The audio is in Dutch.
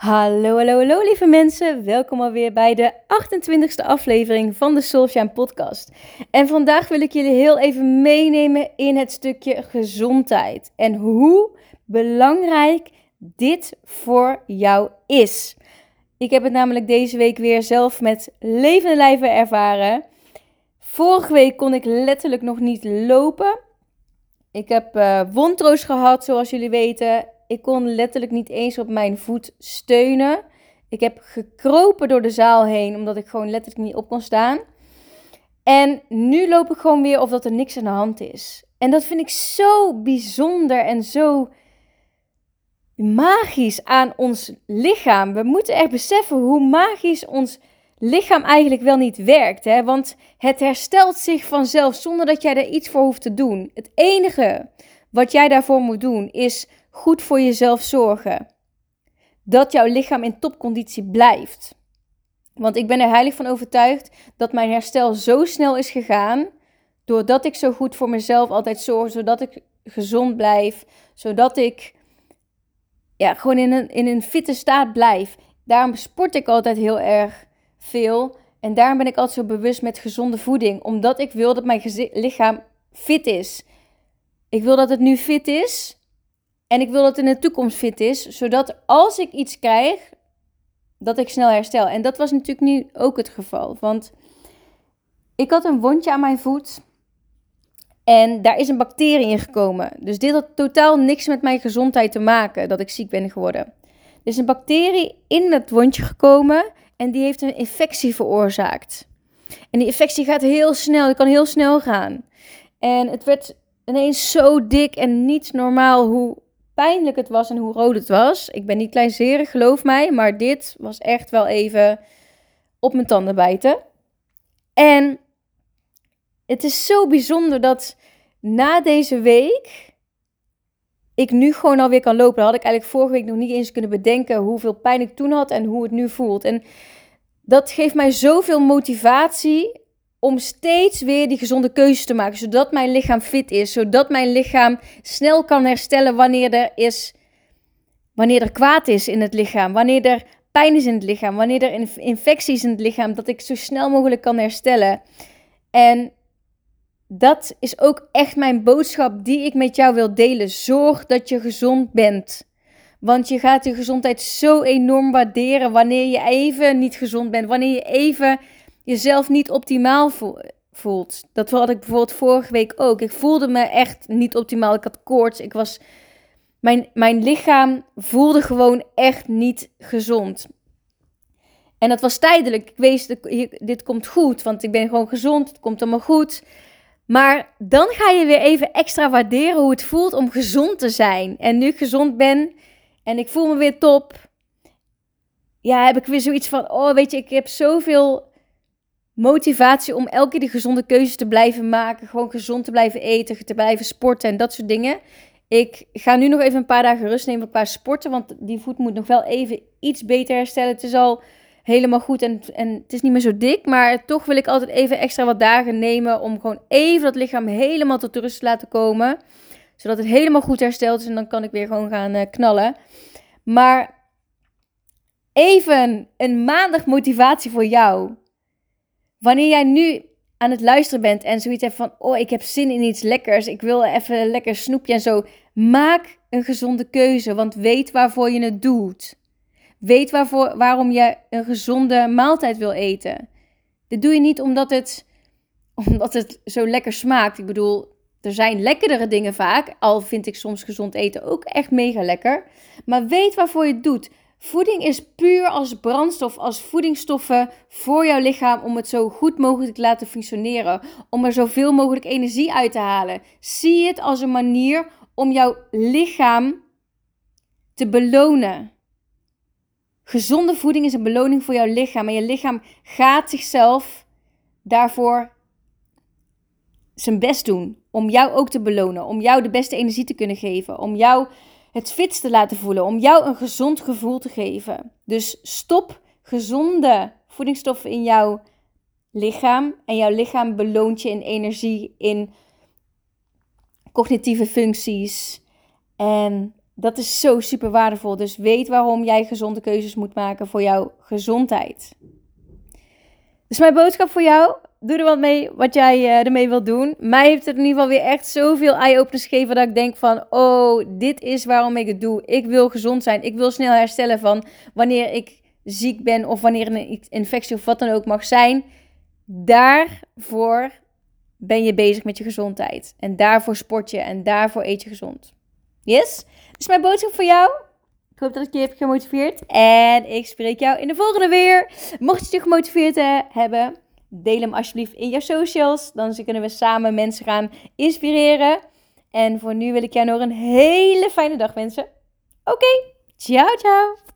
Hallo, hallo, hallo lieve mensen. Welkom alweer bij de 28e aflevering van de Soulshine podcast. En vandaag wil ik jullie heel even meenemen in het stukje gezondheid. En hoe belangrijk dit voor jou is. Ik heb het namelijk deze week weer zelf met levende lijven ervaren. Vorige week kon ik letterlijk nog niet lopen. Ik heb uh, wondroos gehad, zoals jullie weten. Ik kon letterlijk niet eens op mijn voet steunen. Ik heb gekropen door de zaal heen, omdat ik gewoon letterlijk niet op kon staan. En nu loop ik gewoon weer of dat er niks aan de hand is. En dat vind ik zo bijzonder en zo magisch aan ons lichaam. We moeten echt beseffen hoe magisch ons lichaam eigenlijk wel niet werkt. Hè? Want het herstelt zich vanzelf zonder dat jij er iets voor hoeft te doen. Het enige wat jij daarvoor moet doen is goed voor jezelf zorgen. Dat jouw lichaam in topconditie blijft. Want ik ben er heilig van overtuigd dat mijn herstel zo snel is gegaan. Doordat ik zo goed voor mezelf altijd zorg. Zodat ik gezond blijf. Zodat ik ja, gewoon in een, in een fitte staat blijf. Daarom sport ik altijd heel erg veel. En daarom ben ik altijd zo bewust met gezonde voeding. Omdat ik wil dat mijn lichaam fit is. Ik wil dat het nu fit is. En ik wil dat het in de toekomst fit is. Zodat als ik iets krijg, dat ik snel herstel. En dat was natuurlijk nu ook het geval. Want ik had een wondje aan mijn voet. En daar is een bacterie in gekomen. Dus dit had totaal niks met mijn gezondheid te maken dat ik ziek ben geworden. Er is een bacterie in het wondje gekomen en die heeft een infectie veroorzaakt. En die infectie gaat heel snel, die kan heel snel gaan. En het werd ineens zo dik en niet normaal hoe pijnlijk het was en hoe rood het was. Ik ben niet kleinzerig, geloof mij, maar dit was echt wel even op mijn tanden bijten. En het is zo bijzonder dat na deze week ik nu gewoon alweer kan lopen. Had ik eigenlijk vorige week nog niet eens kunnen bedenken hoeveel pijn ik toen had en hoe het nu voelt. En dat geeft mij zoveel motivatie om steeds weer die gezonde keuzes te maken, zodat mijn lichaam fit is, zodat mijn lichaam snel kan herstellen wanneer er is, wanneer er kwaad is in het lichaam, wanneer er pijn is in het lichaam, wanneer er infecties in het lichaam, dat ik zo snel mogelijk kan herstellen. En dat is ook echt mijn boodschap die ik met jou wil delen. Zorg dat je gezond bent. Want je gaat je gezondheid zo enorm waarderen wanneer je even niet gezond bent. Wanneer je even jezelf niet optimaal voelt. Dat had ik bijvoorbeeld vorige week ook. Ik voelde me echt niet optimaal. Ik had koorts. Ik was. Mijn, mijn lichaam voelde gewoon echt niet gezond. En dat was tijdelijk. Ik wees, dit komt goed, want ik ben gewoon gezond. Het komt allemaal goed. Maar dan ga je weer even extra waarderen hoe het voelt om gezond te zijn. En nu ik gezond ben en ik voel me weer top. Ja, heb ik weer zoiets van: oh, weet je, ik heb zoveel motivatie om elke keer die gezonde keuzes te blijven maken. Gewoon gezond te blijven eten, te blijven sporten en dat soort dingen. Ik ga nu nog even een paar dagen rust nemen qua sporten, want die voet moet nog wel even iets beter herstellen. Het is al helemaal goed en, en het is niet meer zo dik. Maar toch wil ik altijd even extra wat dagen nemen om gewoon even dat lichaam helemaal tot rust te laten komen. Zodat het helemaal goed hersteld is en dan kan ik weer gewoon gaan uh, knallen. Maar even een maandag motivatie voor jou. Wanneer jij nu aan het luisteren bent en zoiets hebt van: Oh, ik heb zin in iets lekkers. Ik wil even lekker snoepje en zo. Maak een gezonde keuze, want weet waarvoor je het doet. Weet waarvoor, waarom je een gezonde maaltijd wil eten. Dit doe je niet omdat het, omdat het zo lekker smaakt. Ik bedoel, er zijn lekkerdere dingen vaak. Al vind ik soms gezond eten ook echt mega lekker. Maar weet waarvoor je het doet. Voeding is puur als brandstof, als voedingsstoffen voor jouw lichaam om het zo goed mogelijk te laten functioneren. Om er zoveel mogelijk energie uit te halen. Zie het als een manier om jouw lichaam te belonen. Gezonde voeding is een beloning voor jouw lichaam. En je lichaam gaat zichzelf daarvoor zijn best doen. Om jou ook te belonen. Om jou de beste energie te kunnen geven. Om jou het fitst te laten voelen. Om jou een gezond gevoel te geven. Dus stop gezonde voedingsstoffen in jouw lichaam. En jouw lichaam beloont je in energie, in cognitieve functies. En dat is zo super waardevol. Dus weet waarom jij gezonde keuzes moet maken voor jouw gezondheid. Dus mijn boodschap voor jou. Doe er wat mee wat jij uh, ermee wilt doen. Mij heeft het in ieder geval weer echt zoveel eye-openers gegeven dat ik denk van... Oh, dit is waarom ik het doe. Ik wil gezond zijn. Ik wil snel herstellen van wanneer ik ziek ben of wanneer een infectie of wat dan ook mag zijn. Daarvoor ben je bezig met je gezondheid. En daarvoor sport je en daarvoor eet je gezond. Yes? Dus mijn boodschap voor jou. Ik hoop dat ik je heb gemotiveerd. En ik spreek jou in de volgende weer. Mocht je je gemotiveerd eh, hebben, deel hem alsjeblieft in je socials. Dan kunnen we samen mensen gaan inspireren. En voor nu wil ik jou nog een hele fijne dag wensen. Oké, ciao ciao.